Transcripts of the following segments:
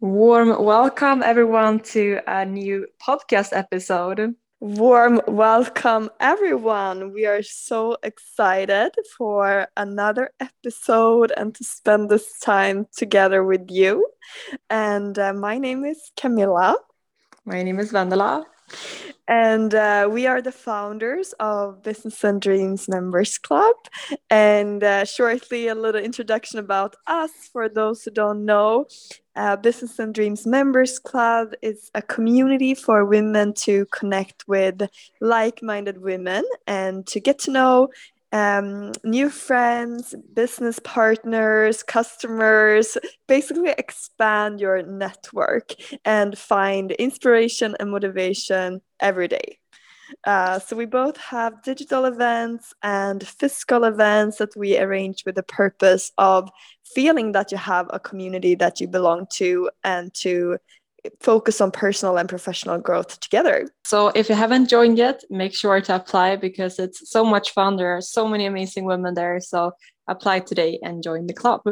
Warm welcome, everyone, to a new podcast episode. Warm welcome, everyone. We are so excited for another episode and to spend this time together with you. And uh, my name is Camilla. My name is Vendela. And uh, we are the founders of Business and Dreams Members Club. And uh, shortly, a little introduction about us for those who don't know. Uh, Business and Dreams Members Club is a community for women to connect with like minded women and to get to know um, new friends, business partners, customers, basically expand your network and find inspiration and motivation every day. Uh, so we both have digital events and physical events that we arrange with the purpose of feeling that you have a community that you belong to and to focus on personal and professional growth together. So if you haven't joined yet, make sure to apply because it's so much fun. There are so many amazing women there. So apply today and join the club.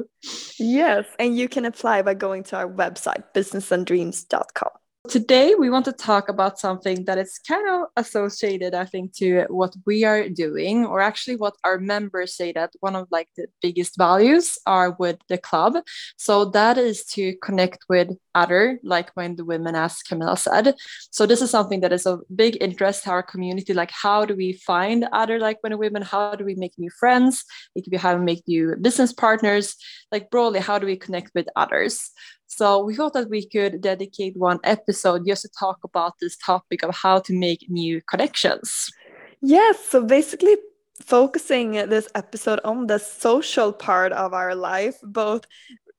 Yes, and you can apply by going to our website, businessanddreams.com. Today, we want to talk about something that is kind of associated, I think, to what we are doing, or actually what our members say that one of like the biggest values are with the club. So that is to connect with other like-minded women, as Camilla said. So this is something that is of big interest to our community. Like, how do we find other like-minded women? How do we make new friends? It could be how we make new business partners. Like broadly, how do we connect with others? So we thought that we could dedicate one episode just to talk about this topic of how to make new connections. Yes, so basically focusing this episode on the social part of our life, both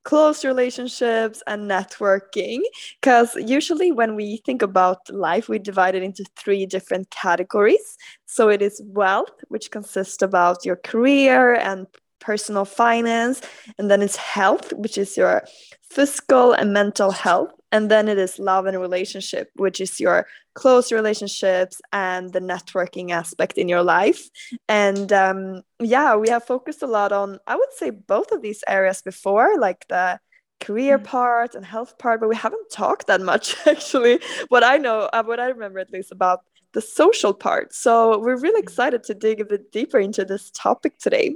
close relationships and networking because usually when we think about life we divide it into three different categories so it is wealth which consists about your career and personal finance and then it's health which is your physical and mental health and then it is love and relationship which is your close relationships and the networking aspect in your life and um, yeah we have focused a lot on i would say both of these areas before like the career mm. part and health part but we haven't talked that much actually what i know uh, what i remember at least about the social part so we're really mm. excited to dig a bit deeper into this topic today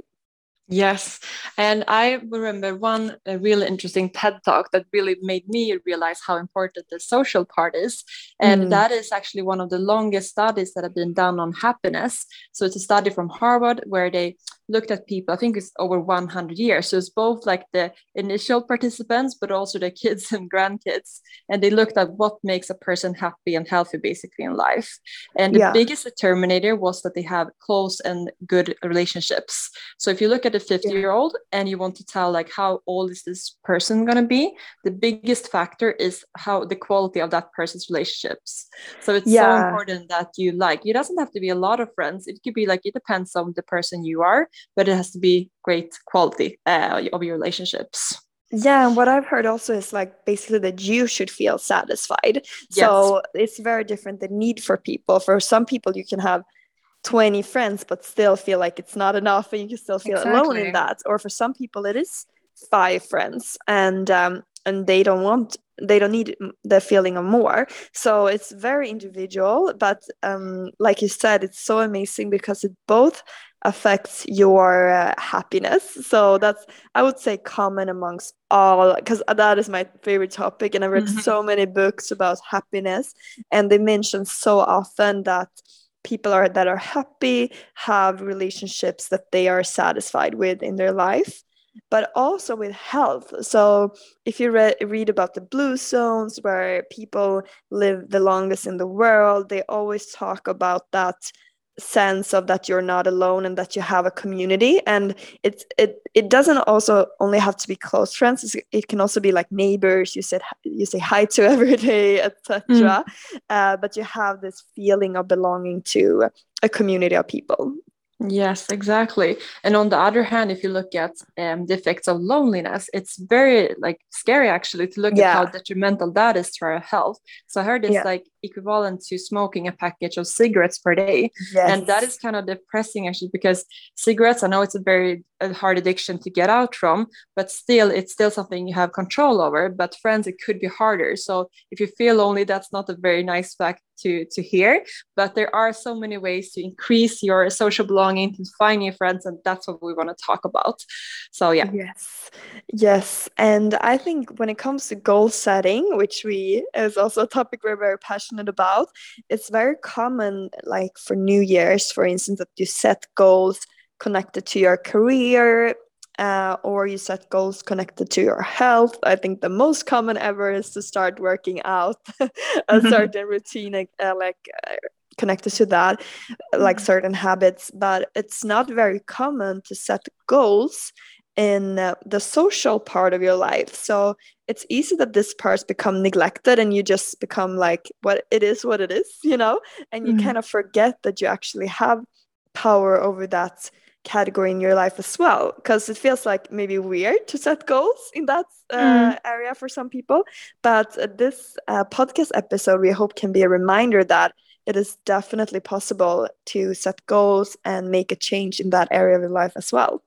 Yes. And I remember one really interesting TED talk that really made me realize how important the social part is. And mm. that is actually one of the longest studies that have been done on happiness. So it's a study from Harvard where they looked at people, I think it's over 100 years. So it's both like the initial participants, but also the kids and grandkids. And they looked at what makes a person happy and healthy basically in life. And the yeah. biggest determinator was that they have close and good relationships. So if you look at a 50 year old and you want to tell like how old is this person going to be, the biggest factor is how the quality of that person's relationships. So it's yeah. so important that you like, it doesn't have to be a lot of friends. It could be like, it depends on the person you are but it has to be great quality uh, of your relationships. Yeah, and what I've heard also is like basically that you should feel satisfied. Yes. So it's very different the need for people. For some people, you can have 20 friends but still feel like it's not enough and you can still feel exactly. alone in that. Or for some people, it is five friends and um, and they don't want they don't need the feeling of more so it's very individual but um, like you said it's so amazing because it both affects your uh, happiness so that's i would say common amongst all because that is my favorite topic and i read mm-hmm. so many books about happiness and they mention so often that people are that are happy have relationships that they are satisfied with in their life but also with health. So, if you re- read about the blue zones where people live the longest in the world, they always talk about that sense of that you're not alone and that you have a community and it's it it doesn't also only have to be close friends it can also be like neighbors you said you say hi to every day etc mm. uh, but you have this feeling of belonging to a community of people Yes, exactly. And on the other hand, if you look at um, the effects of loneliness, it's very like scary actually to look yeah. at how detrimental that is to our health. So I heard it's yeah. like equivalent to smoking a package of cigarettes per day. Yes. and that is kind of depressing actually because cigarettes i know it's a very a hard addiction to get out from but still it's still something you have control over but friends it could be harder. So if you feel lonely that's not a very nice fact to to hear but there are so many ways to increase your social belonging to find new friends and that's what we want to talk about. So yeah. Yes. Yes. And i think when it comes to goal setting which we is also a topic we're very passionate about it's very common like for new year's for instance that you set goals connected to your career uh, or you set goals connected to your health. I think the most common ever is to start working out a certain routine, uh, like uh, connected to that, like mm-hmm. certain habits. But it's not very common to set goals in uh, the social part of your life. So it's easy that this part become neglected and you just become like what it is, what it is, you know, and you mm-hmm. kind of forget that you actually have power over that category in your life as well because it feels like maybe weird to set goals in that uh, mm. area for some people but uh, this uh, podcast episode we hope can be a reminder that it is definitely possible to set goals and make a change in that area of your life as well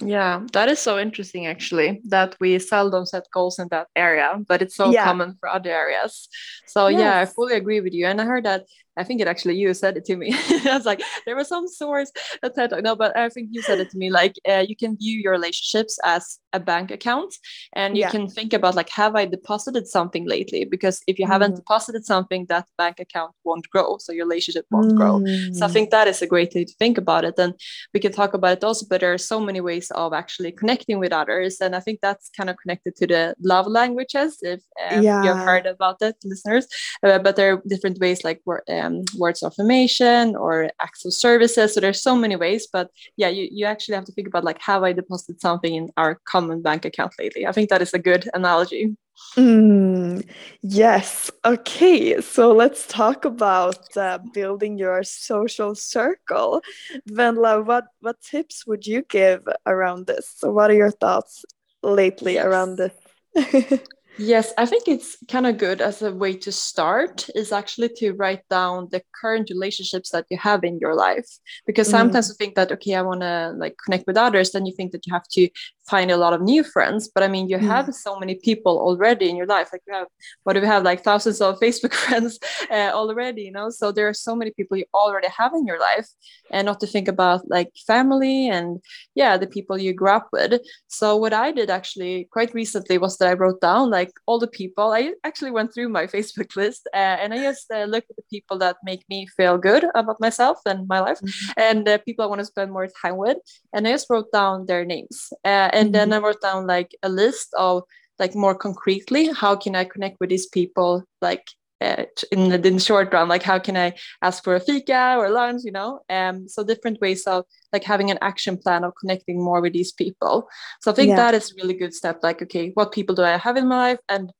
yeah, that is so interesting actually that we seldom set goals in that area, but it's so yeah. common for other areas. So yes. yeah, I fully agree with you. And I heard that I think it actually you said it to me. I was like, there was some source that said no, but I think you said it to me. Like uh, you can view your relationships as a bank account, and you yeah. can think about like, have I deposited something lately? Because if you mm. haven't deposited something, that bank account won't grow, so your relationship won't mm. grow. So I mm. think that is a great way to think about it, and we can talk about it also. But there are so many ways of actually connecting with others, and I think that's kind of connected to the love languages. If um, yeah. you've heard about it, listeners, uh, but there are different ways like. Uh, um, words of affirmation or acts of services. So there's so many ways, but yeah, you, you actually have to think about like, have I deposited something in our common bank account lately? I think that is a good analogy. Mm, yes. Okay. So let's talk about uh, building your social circle. Vendela, what what tips would you give around this? So what are your thoughts lately yes. around this? Yes, I think it's kind of good as a way to start is actually to write down the current relationships that you have in your life. Because mm. sometimes mm. you think that, okay, I want to like connect with others, then you think that you have to find a lot of new friends. But I mean, you mm. have so many people already in your life. Like we have, what do we have? Like thousands of Facebook friends uh, already, you know? So there are so many people you already have in your life and not to think about like family and yeah, the people you grew up with. So what I did actually quite recently was that I wrote down like, all the people. I actually went through my Facebook list uh, and I just uh, looked at the people that make me feel good about myself and my life mm-hmm. and uh, people I want to spend more time with. And I just wrote down their names. And mm-hmm. then I wrote down like a list of like more concretely, how can I connect with these people like uh, in the, in the short run like how can i ask for a fika or lunch you know um so different ways of like having an action plan of connecting more with these people so i think yeah. that is a really good step like okay what people do i have in my life and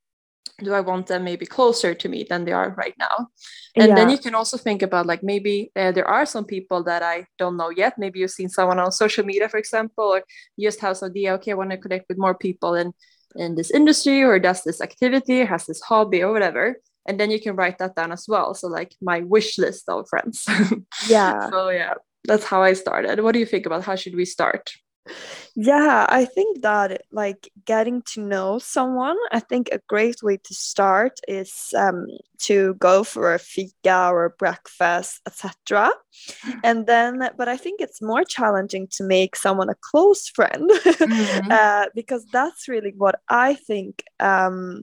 do I want them maybe closer to me than they are right now? And yeah. then you can also think about like maybe uh, there are some people that I don't know yet. Maybe you've seen someone on social media, for example, or you just have some idea, okay, I want to connect with more people in, in this industry or does this activity, has this hobby or whatever and then you can write that down as well so like my wish list of friends yeah so yeah that's how i started what do you think about how should we start yeah i think that like getting to know someone i think a great way to start is um, to go for a fika or a breakfast etc and then but i think it's more challenging to make someone a close friend mm-hmm. uh, because that's really what i think um,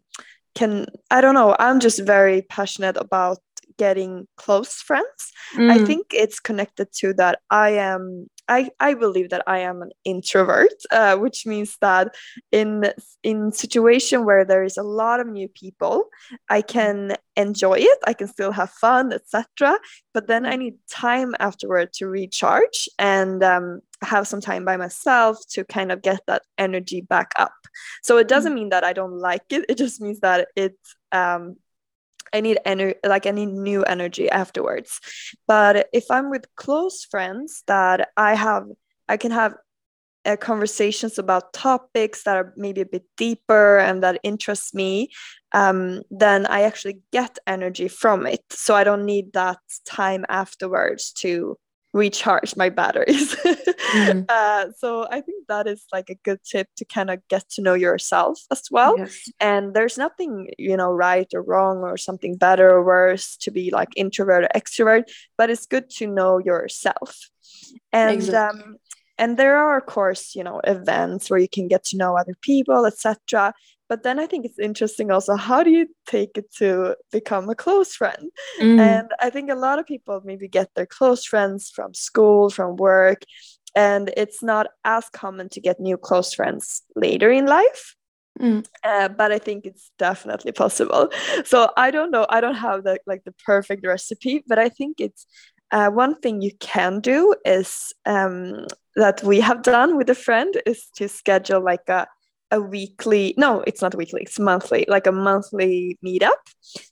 can i don't know i'm just very passionate about getting close friends mm. i think it's connected to that i am I, I believe that I am an introvert, uh, which means that in in situation where there is a lot of new people, I can enjoy it. I can still have fun, etc. But then I need time afterward to recharge and um, have some time by myself to kind of get that energy back up. So it doesn't mm. mean that I don't like it. It just means that it um, I need energy, like I need new energy afterwards. But if I'm with close friends that I have, I can have uh, conversations about topics that are maybe a bit deeper and that interest me, um, then I actually get energy from it. So I don't need that time afterwards to recharge my batteries. mm. uh, so I think that is like a good tip to kind of get to know yourself as well. Yes. And there's nothing, you know, right or wrong or something better or worse to be like introvert or extrovert, but it's good to know yourself. And exactly. um, and there are of course you know events where you can get to know other people etc but then i think it's interesting also how do you take it to become a close friend mm. and i think a lot of people maybe get their close friends from school from work and it's not as common to get new close friends later in life Mm. Uh, but I think it's definitely possible. So I don't know. I don't have the like the perfect recipe, but I think it's uh, one thing you can do is um, that we have done with a friend is to schedule like a a weekly no it's not weekly it's monthly like a monthly meetup.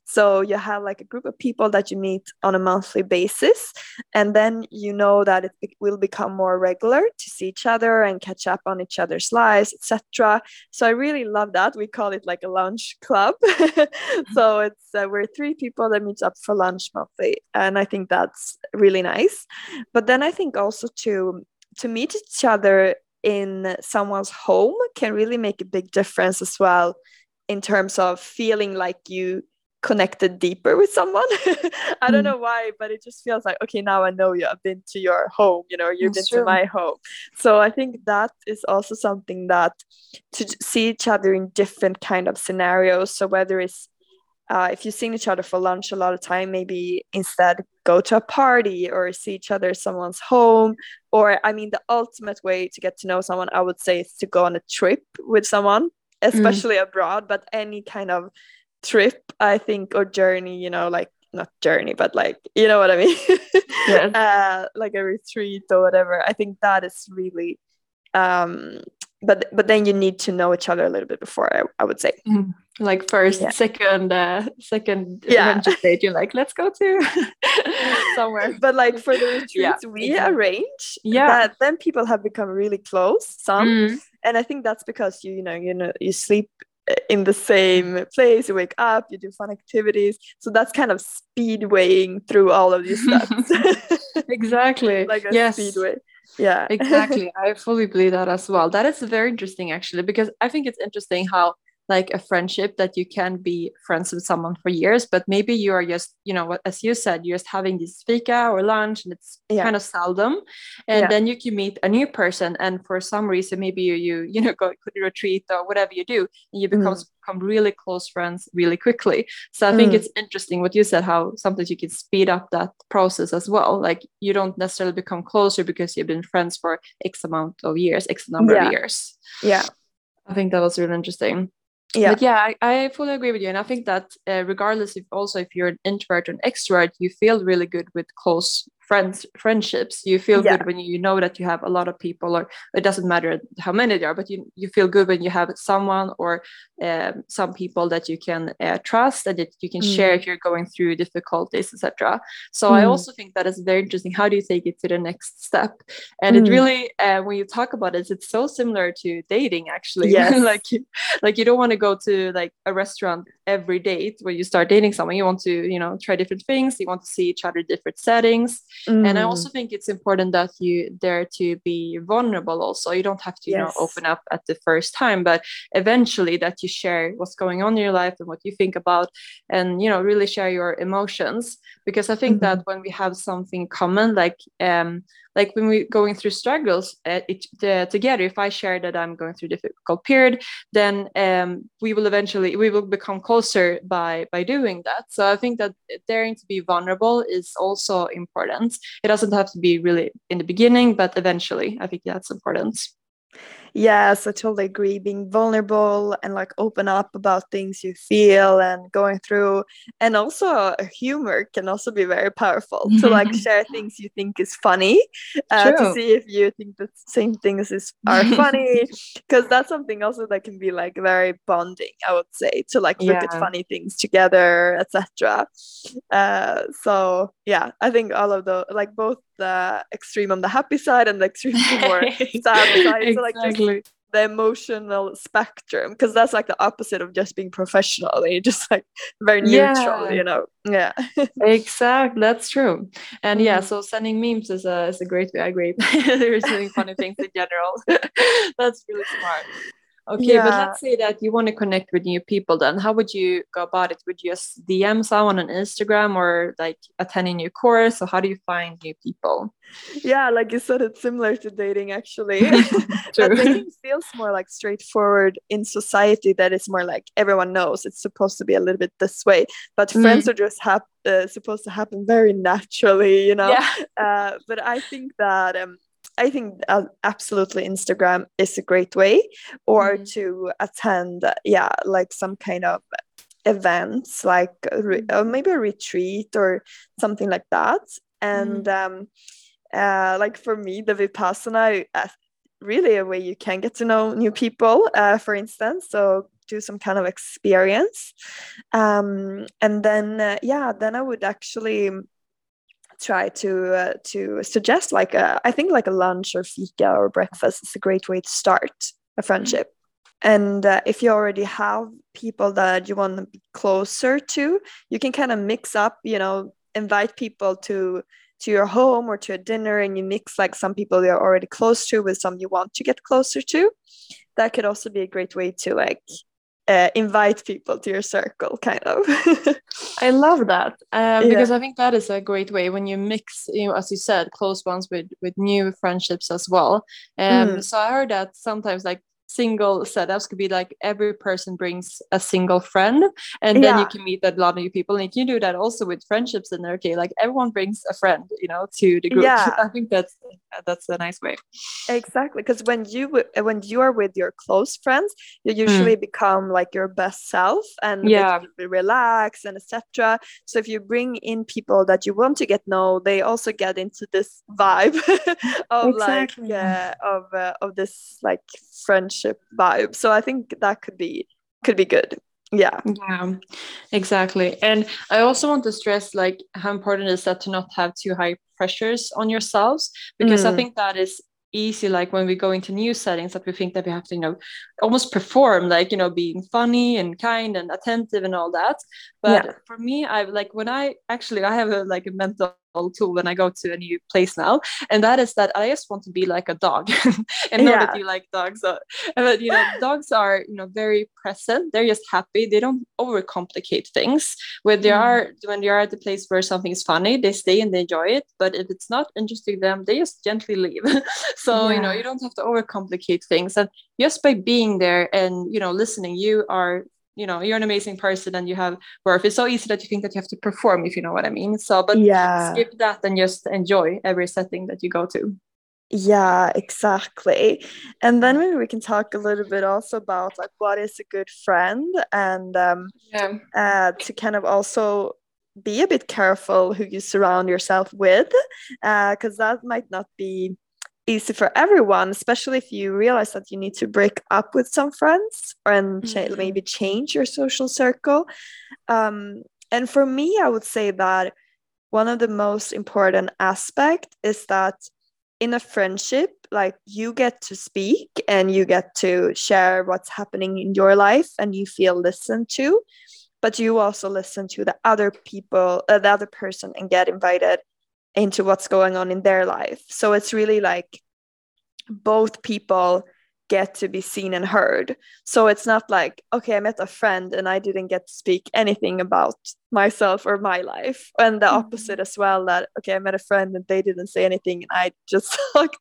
So you have like a group of people that you meet on a monthly basis and then you know that it will become more regular to see each other and catch up on each other's lives etc so i really love that. We call it like a lunch club. So it's uh, we're three people that meet up for lunch monthly and i think that's really nice. But then i think also to to meet each other in someone's home can really make a big difference as well in terms of feeling like you connected deeper with someone. I don't mm. know why, but it just feels like, okay, now I know you. I've been to your home, you know, you've That's been true. to my home. So I think that is also something that to see each other in different kind of scenarios. So whether it's uh, if you've seen each other for lunch a lot of time, maybe instead go to a party or see each other at someone's home. Or, I mean, the ultimate way to get to know someone, I would say, is to go on a trip with someone, mm. especially mm. abroad, but any kind of trip, I think, or journey, you know, like not journey, but like, you know what I mean? yes. uh, like a retreat or whatever. I think that is really um but but then you need to know each other a little bit before i, I would say mm. like first yeah. second uh, second yeah date you're like let's go to somewhere but like for the retreats yeah. we arrange yeah that then people have become really close some mm. and i think that's because you you know you know you sleep in the same place you wake up you do fun activities so that's kind of speedwaying through all of these steps exactly like a yes. speedway yeah. Exactly. I fully believe that as well. That is very interesting actually because i think it's interesting how like a friendship that you can be friends with someone for years but maybe you are just you know as you said you're just having this fika or lunch and it's yeah. kind of seldom and yeah. then you can meet a new person and for some reason maybe you you, you know go to retreat or whatever you do and you become mm. become really close friends really quickly so i think mm. it's interesting what you said how sometimes you can speed up that process as well like you don't necessarily become closer because you've been friends for x amount of years x number yeah. of years yeah I think that was really interesting yeah. But yeah I, I fully agree with you. And i think that uh, regardless if also if you're an introvert or an extrovert you feel really good with close friends friendships you feel yeah. good when you know that you have a lot of people or it doesn't matter how many there are but you, you feel good when you have someone or um, some people that you can uh, trust and that you can mm. share if you're going through difficulties etc so mm. i also think that is very interesting how do you take it to the next step and mm. it really uh, when you talk about it it's so similar to dating actually yes. like like you don't want to go to like a restaurant every date when you start dating someone you want to you know try different things you want to see each other in different settings Mm. And I also think it's important that you dare to be vulnerable also. You don't have to, you yes. know, open up at the first time, but eventually that you share what's going on in your life and what you think about and, you know, really share your emotions. Because I think mm-hmm. that when we have something common, like um, like when we're going through struggles uh, it, uh, together if i share that i'm going through a difficult period then um, we will eventually we will become closer by by doing that. So i think that daring to be vulnerable is also important. It doesn't have to be really in the beginning but eventually i think that's important Yes, I totally agree. Being vulnerable and like open up about things you feel and going through, and also humor can also be very powerful to like share things you think is funny, uh, to see if you think the same things is are funny, because that's something also that can be like very bonding. I would say to like look yeah. at funny things together, etc. Uh, so yeah, I think all of the like both the extreme on the happy side and the extreme more sad side. So like just the emotional spectrum because that's like the opposite of just being professional. You're just like very neutral yeah. you know? Yeah. Exactly that's true. And yeah mm-hmm. so sending memes is a is a great way i agree. There's doing funny things in general. That's really smart Okay, yeah. but let's say that you want to connect with new people then. How would you go about it? Would you just DM someone on Instagram or like attend a new course? Or how do you find new people? Yeah, like you said, it's similar to dating actually. dating feels more like straightforward in society that is more like everyone knows it's supposed to be a little bit this way. But mm. friends are just hap- uh, supposed to happen very naturally, you know? Yeah. Uh, but I think that um, I think uh, absolutely Instagram is a great way, or mm-hmm. to attend, yeah, like some kind of events, like re- mm-hmm. maybe a retreat or something like that. And mm-hmm. um, uh, like for me, the Vipassana uh, really a way you can get to know new people, uh, for instance. So do some kind of experience, um, and then uh, yeah, then I would actually try to uh, to suggest like a, I think like a lunch or fika or breakfast is a great way to start a friendship. And uh, if you already have people that you want to be closer to, you can kind of mix up, you know, invite people to to your home or to a dinner and you mix like some people you're already close to with some you want to get closer to. That could also be a great way to like uh, invite people to your circle kind of i love that um, yeah. because i think that is a great way when you mix you know as you said close ones with with new friendships as well um, mm. so i heard that sometimes like single setups could be like every person brings a single friend and then yeah. you can meet a lot of new people and you can do that also with friendships and okay like everyone brings a friend you know to the group yeah. i think that's that's a nice way exactly because when you when you are with your close friends you mm. usually mm. become like your best self and yeah relax and etc so if you bring in people that you want to get know they also get into this vibe of exactly. like uh, of uh, of this like friendship vibe. So I think that could be could be good. Yeah. Yeah, exactly. And I also want to stress like how important is that to not have too high pressures on yourselves because mm. I think that is easy like when we go into new settings that we think that we have to you know almost perform like you know being funny and kind and attentive and all that but yeah. for me i like when i actually i have a like a mental tool when I go to a new place now, and that is that I just want to be like a dog, and know yeah. that you like dogs. So, but you know, dogs are you know very present. They're just happy. They don't overcomplicate things. When they mm. are when they are at the place where something is funny, they stay and they enjoy it. But if it's not interesting them, they just gently leave. so yeah. you know, you don't have to overcomplicate things, and just by being there and you know listening, you are you know you're an amazing person and you have worth it's so easy that you think that you have to perform if you know what i mean. So but yeah. skip that and just enjoy every setting that you go to. Yeah exactly. And then maybe we can talk a little bit also about like what is a good friend and um yeah. uh, to kind of also be a bit careful who you surround yourself with because uh, that might not be easy for everyone, especially if you realize that you need to break up with some friends and mm-hmm. maybe change your social circle. Um, and for me, I would say that one of the most important aspect is that in a friendship, like you get to speak and you get to share what's happening in your life and you feel listened to, but you also listen to the other people, uh, the other person, and get invited into what's going on in their life. So it's really like both people get to be seen and heard. So it's not like, okay, I met a friend and I didn't get to speak anything about myself or my life. And the mm-hmm. opposite as well, that, okay, I met a friend and they didn't say anything and I just talked.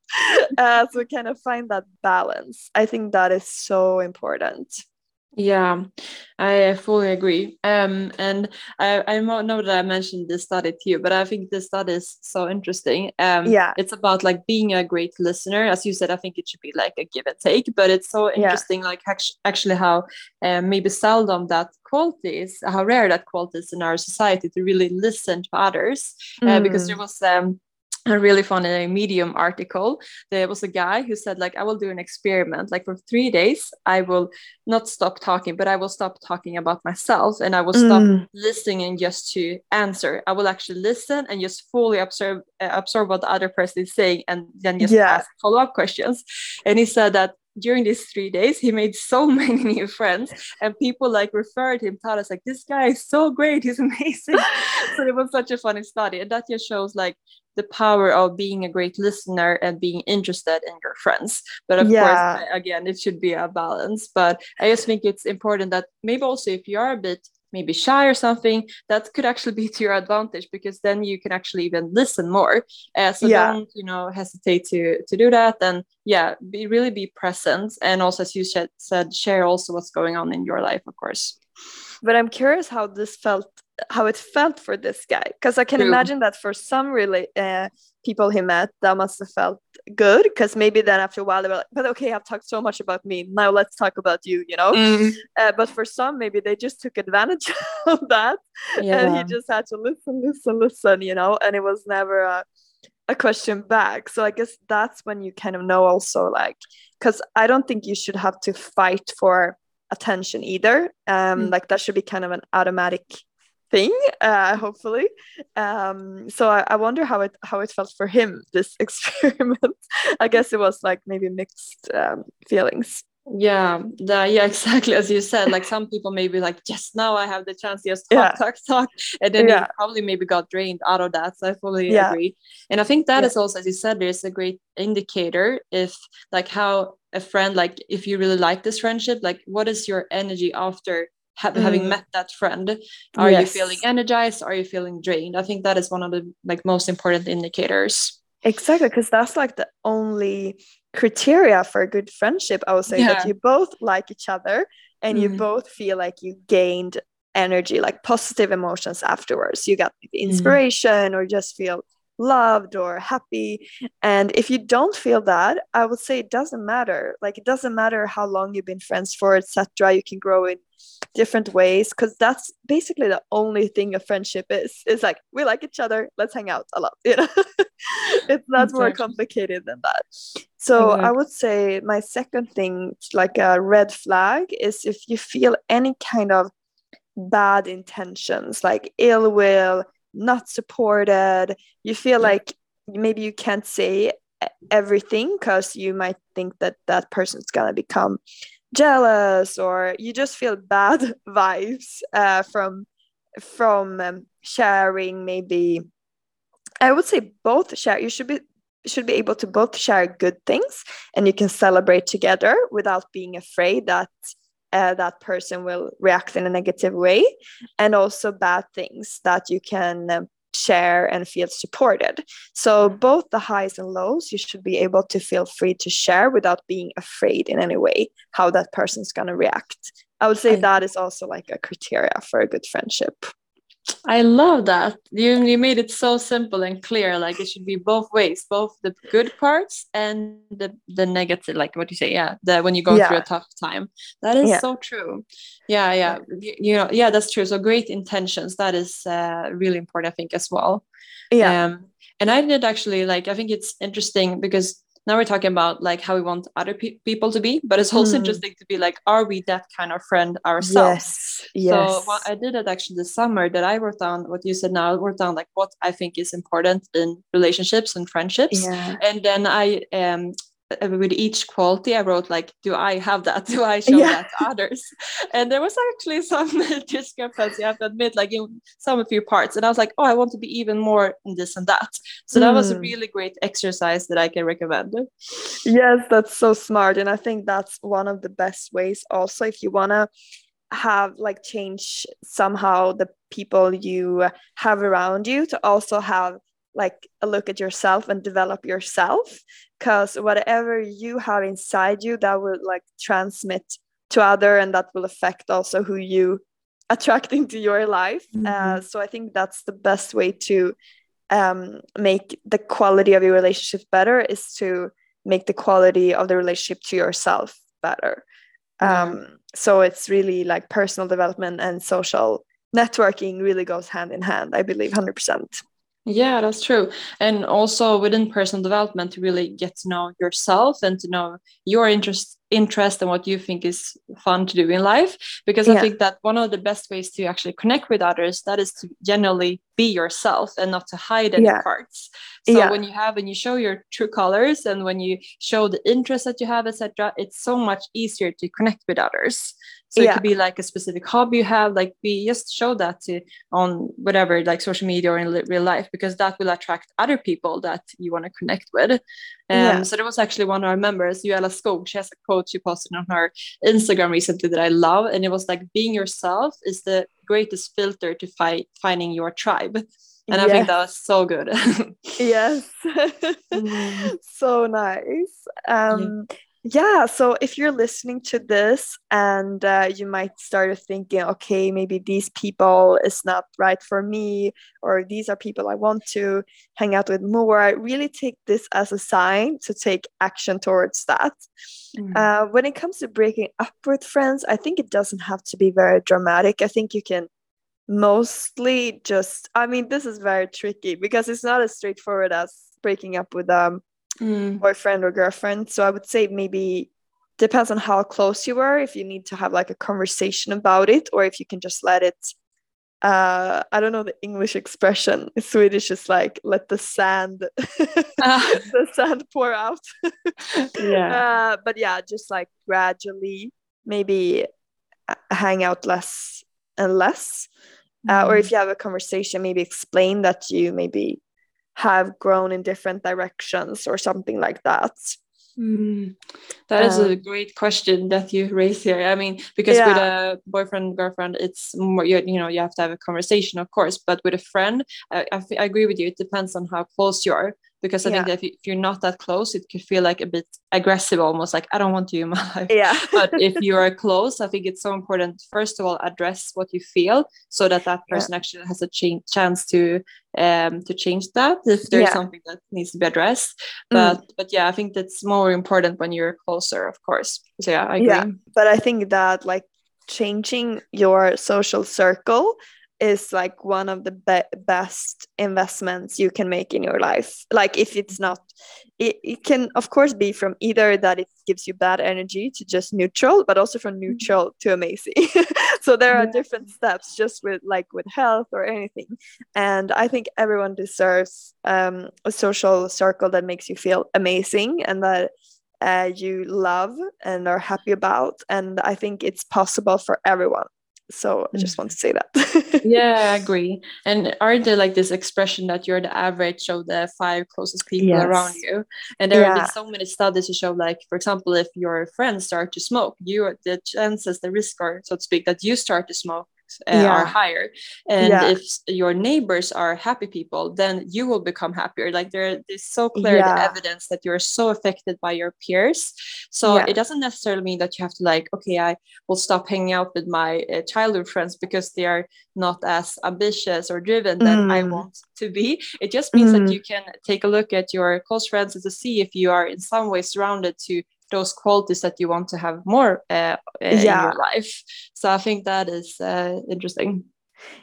uh, so we kind of find that balance. I think that is so important. Yeah, I fully agree. Um, and I, I know that I mentioned this study to you, but I think this study is so interesting. Um, yeah, it's about like being a great listener. As you said, I think it should be like a give and take, but it's so interesting, yeah. like actually how um, maybe seldom that quality is, how rare that quality is in our society to really listen to others. Uh, mm. Because there was um, a really funny medium article there was a guy who said like i will do an experiment like for three days i will not stop talking but i will stop talking about myself and i will stop mm. listening just to answer i will actually listen and just fully observe uh, absorb what the other person is saying and then just yeah. ask follow-up questions and he said that during these three days he made so many new friends and people like referred him taught us like this guy is so great he's amazing so it was such a funny study and that just shows like the power of being a great listener and being interested in your friends but of yeah. course again it should be a balance but i just think it's important that maybe also if you are a bit maybe shy or something that could actually be to your advantage because then you can actually even listen more. Uh, so yeah. don't you know hesitate to to do that. And yeah be really be present. And also as you said, said share also what's going on in your life of course. But i'm curious how this felt how it felt for this guy. Because i can True. imagine that for some really uh, people he met that must have felt good because maybe then after a while they were like but okay i've talked so much about me now let's talk about you you know mm. uh, but for some maybe they just took advantage of that yeah. and he just had to listen listen listen you know and it was never a, a question back so i guess that's when you kind of know also like because i don't think you should have to fight for attention either um mm. like that should be kind of an automatic thing uh, hopefully um, so I, I, wonder how it how it felt for him this experiment i guess it was like maybe mixed um, feelings yeah the, yeah exactly as you said like some people maybe like yes now i have the chance to just talk yeah. talk talk and then yeah. probably maybe got drained out of that so i fully yeah. agree and i think that is also as you said there's a great indicator if like how a friend like if you really like this friendship like what is your energy after ha- mm. having met that friend are yes. you feeling energized are you feeling drained i think that is one of the like most important indicators exactly because that's like the only criteria for a good friendship i would say yeah. that you both like each other and mm. you both feel like you gained energy like positive emotions afterwards you got mm. inspiration mm. or just feel loved or happy. And if you don't feel that, I would say it doesn't matter. Like it doesn't matter how long you've been friends for, etc. You can grow in different ways because that's basically the only thing a friendship is. It's like we like each other, let's hang out a lot. You know, it's not exactly. more complicated than that. So I would say my second thing, like a red flag, is if you feel any kind of bad intentions, like ill will, not supported. You feel like maybe you can't say everything because you might think that that person's gonna become jealous or you just feel bad vibes uh, from from um, sharing maybe. I would say both share you should be should be able to both share good things and you can celebrate together without being afraid that uh, that person will react in a negative way and also bad things that you can um, share and feel supported. So both the highs and lows you should be able to feel free to share without being afraid in any way how that person's going to react. I would say that is also like a criteria for a good friendship I love that. You you made it so simple and clear. Like it should be both ways, both the good parts and the the negative. Like what you say, yeah. The when you go yeah. through a tough time, that is yeah. so true. Yeah, yeah. You, you, know, yeah, that's true. So great intentions. That is uh, really important, I think, as well. Yeah. Um, and I did actually like. I think it's interesting because now we're talking about like how we want other pe- people to be but it's also mm. interesting to be like are we that kind of friend ourselves yes yes so what i did it actually this summer that i wrote down what you said now I wrote down like what i think is important in relationships and friendships yeah. and then i um with each quality i wrote like do i have that do i show yeah. that to others and there was actually some discrepancy i have to admit like in some of your parts and i was like oh i want to be even more in this and that so mm. that was a hmm. really great exercise that i can recommend yes that's so smart and i think that's one of the best ways also if you want to have like change somehow the people you have around you to also have like a look at yourself and develop yourself because whatever you have inside you that will like transmit to other and that will affect also who you attract into your life. Uh, mm-hmm. uh, so i think that's the best way to um, make the quality of your relationship better is to make the quality of the relationship to yourself better. Um, so it's really like personal development and social networking really goes hand in hand i believe 100% yeah, that's true. And also within personal development, to really get to know yourself and to know your interest interest and what you think is fun to do in life. Because yeah. I think that one of the best ways to actually connect with others, that is to generally be yourself and not to hide any yeah. parts. So yeah. when you have and you show your true colors and when you show the interest that you have, etc., it's so much easier to connect with others. So it could be like a specific hobby you have, like we just show that to on whatever, like social media or in real life, because that will attract other people that you want to connect with. Um, yeah. So there was actually one of our members, Yuela Skog, she has a quote she posted on her Instagram recently that I love. And it was like, being yourself is the greatest filter to fight finding your tribe. And yes. I think that was so good. yes. mm. So nice. Um, yeah yeah so if you're listening to this and uh, you might start thinking okay maybe these people is not right for me or these are people i want to hang out with more I really take this as a sign to take action towards that mm. uh, when it comes to breaking up with friends i think it doesn't have to be very dramatic i think you can mostly just i mean this is very tricky because it's not as straightforward as breaking up with um mm. boyfriend or girlfriend. So I would say maybe depends on how close you are. If you need to have like a conversation about it, or if you can just let it. Uh, I don't know the English expression. Swedish is like let the sand, uh. the sand pour out. yeah. Uh, but yeah, just like gradually, maybe uh, hang out less and less. Uh, or if mm. you have a conversation, maybe explain that you maybe have grown in different directions or something like that? Mm, that is a um, great question that you raise here. I mean, because yeah. with a boyfriend, girlfriend, it's more, you, you know, you have to have a conversation, of course, but with a friend, I, I, I agree with you. It depends on how close you are because I yeah. think that if, you, are not that close, it could feel like a bit aggressive, almost like I don't want you in my life. Yeah. but if you are close, I think it's so important. First of all, address what you feel so that that person yeah. actually has a ch- chance to um to change that if there's yeah. something that needs to be addressed. Mm. But mm. but yeah, I think that's more important when you're closer, of course. So yeah, I agree. Yeah, but I think that like changing your social circle is like one of the be- best investments you can make in your life. Like if it's not it, it can of course be from either that it gives you bad energy to just neutral but also from mm-hmm. neutral to amazing. So there are different steps just with like with health or anything. And i think everyone deserves um, a social circle that makes you feel amazing and that uh, you love and are happy about. And i think it's possible for everyone so I mm. just want to say that. yeah, I agree. And aren't there like this expression that you're the average of the five closest people yes. around you? And there yeah. are so many studies to show, like, for example, if your friends start to smoke, you the chances, the risk are, so to speak, that you start to smoke uh, yeah. are higher and yeah. if your neighbors are happy people then you will become happier like there is so clear yeah. evidence that you're so affected by your peers so it doesn't necessarily mean that you have to like okay i will stop hanging out with my uh, childhood friends because they are not as ambitious or driven mm. i want to be it just means mm. that you can take a look at your close friends and to see if you are in some way surrounded to those qualities that you want to have more uh, yeah. in your life. So I think that is uh, interesting.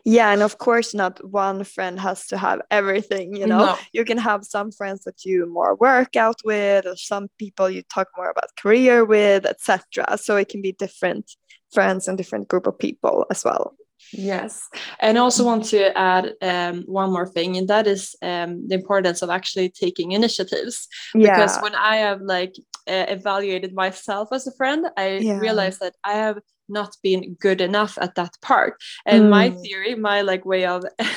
Yeah, and of course, not one friend has to have everything. You know, no. you can have some friends that you more work out with, or some people you talk more about career with, etc. So it can be different friends and different group of people as well. Yes, and I also want to add um, one more thing, and that is um, the importance of actually taking initiatives. Yeah. Because when I have like uh, evaluated myself as a friend, I yeah. realized that I have not been good enough at that part and mm. my theory my like way of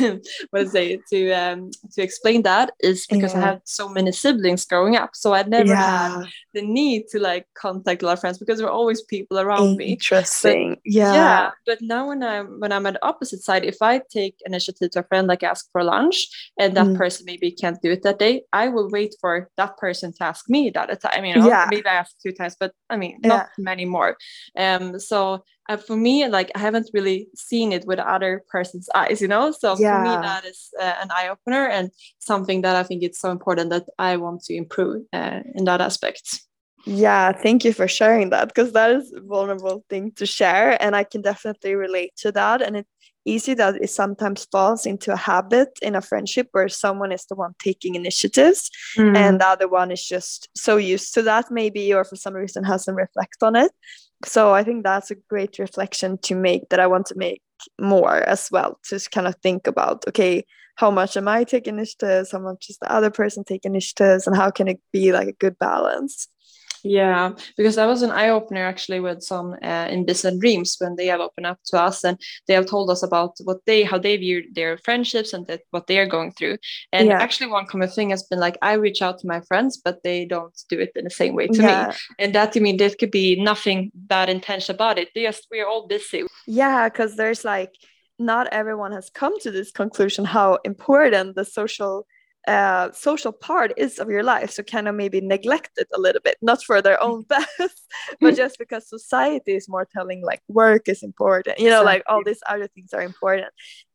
what to say to um to explain that is because yeah. i had so many siblings growing up so i never yeah. had the need to like contact a lot of friends because there were always people around me interesting but, yeah yeah but now when i'm when i'm at the opposite side if i take initiative to a friend like ask for lunch and that mm. person maybe can't do it that day i will wait for that person to ask me that at time you know yeah. maybe i ask two times but i mean not many more um so uh, for me like i haven't really seen it with other person's eyes you know so yeah. for me that is uh, an eye-opener and something that i think it's so important that i want to improve uh, in that aspect yeah thank you for sharing that because that is a vulnerable thing to share and i can definitely relate to that and it's easy that it sometimes falls into a habit in a friendship where someone is the one taking initiatives mm. and the other one is just so used to that maybe or for some reason hasn't reflect on it so i think that's a great reflection to make that i want to make more as well to kind of think about okay how much am i taking initiatives? How much is the other person taking initiatives? And how can it be like a good balance yeah, because that was an eye opener actually with some uh, in Business and Dreams when they have opened up to us and they have told us about what they how they view their friendships and that, what they are going through. And yeah. actually, one common thing has been like I reach out to my friends, but they don't do it in the same way to yeah. me. And that to me, there could be nothing bad intention about it. They just we're all busy. Yeah, because there's like not everyone has come to this conclusion how important the social uh, social part is of your life so kind of maybe neglect it a little bit not for their own best but just because society is more telling like work is important you know exactly. like all these other things are important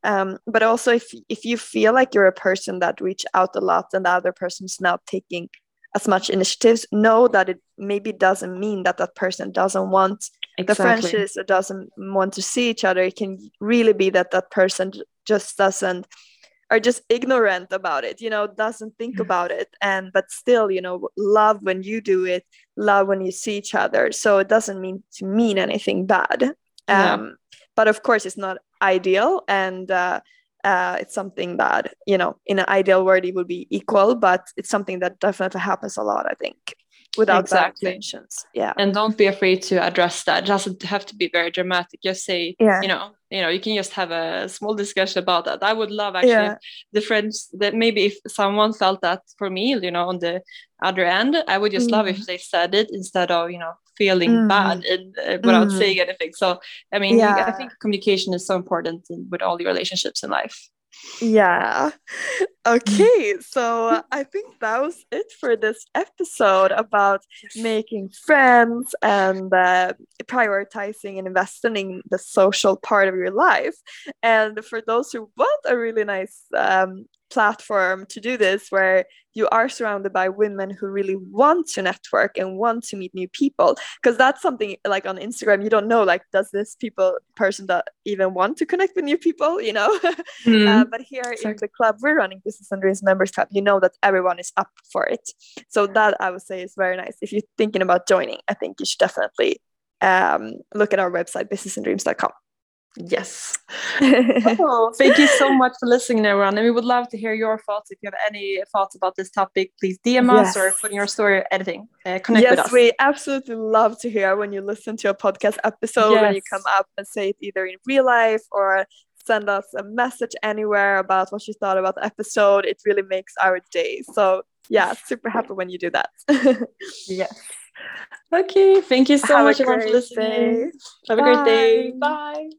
um, but also if if you feel like you're a person that reach out a lot and the other person's not taking as much initiatives know that it maybe doesn't mean that that person doesn't want exactly. the friendships or doesn't want to see each other it can really be that that person just doesn't are just ignorant about it you know doesn't think about it. And but still you know love when you do it love when you see each other. So it doesn't mean to mean anything bad. Yeah. um but of course it's not ideal. And uh, uh, it's something that you know in an ideal world it would be equal but it's something that definitely happens a lot i think without exactly. bad intentions yeah and don't be afraid to address that it doesn't have to be very dramatic just say yeah. you know you know you can just have a small discussion about that i would love actually yeah. the friends that maybe if someone felt that for me you know on the other end i would just mm. love if mm. they said it instead of you know feeling mm. bad and, uh, without mm. saying anything so i mean yeah. i think communication is so important in, with all the relationships in life yeah. Okay, so I think that was it for this episode about making friends and uh, prioritizing and investing in the social part of your life. And for those who want a really nice um, platform to do this where you are surrounded by women who really want to network and want to meet new people. Because that's something like on instagram you don't know like does this people person that even want to connect with new people you know? Mm, uh, but here exactly. in the club we're running business and dreams members club you know that everyone is up for it. So that i would say is very nice. If you're thinking about joining i think you should definitely um, look at our website businessandreams.com Yes. oh, thank you so much for listening, everyone. And we would love to hear your thoughts. If you have any thoughts about this topic, please DM yes. us or put in your story or anything. Uh, connect yes, with us. we absolutely love to hear when you listen to a podcast episode, yes. when you come up and say it either in real life or send us a message anywhere about what you thought about the episode. It really makes our day. So, yeah, super happy when you do that. yes. Okay. Thank you so Have much, everyone, for listening. Day. Have Bye. a great day. Bye.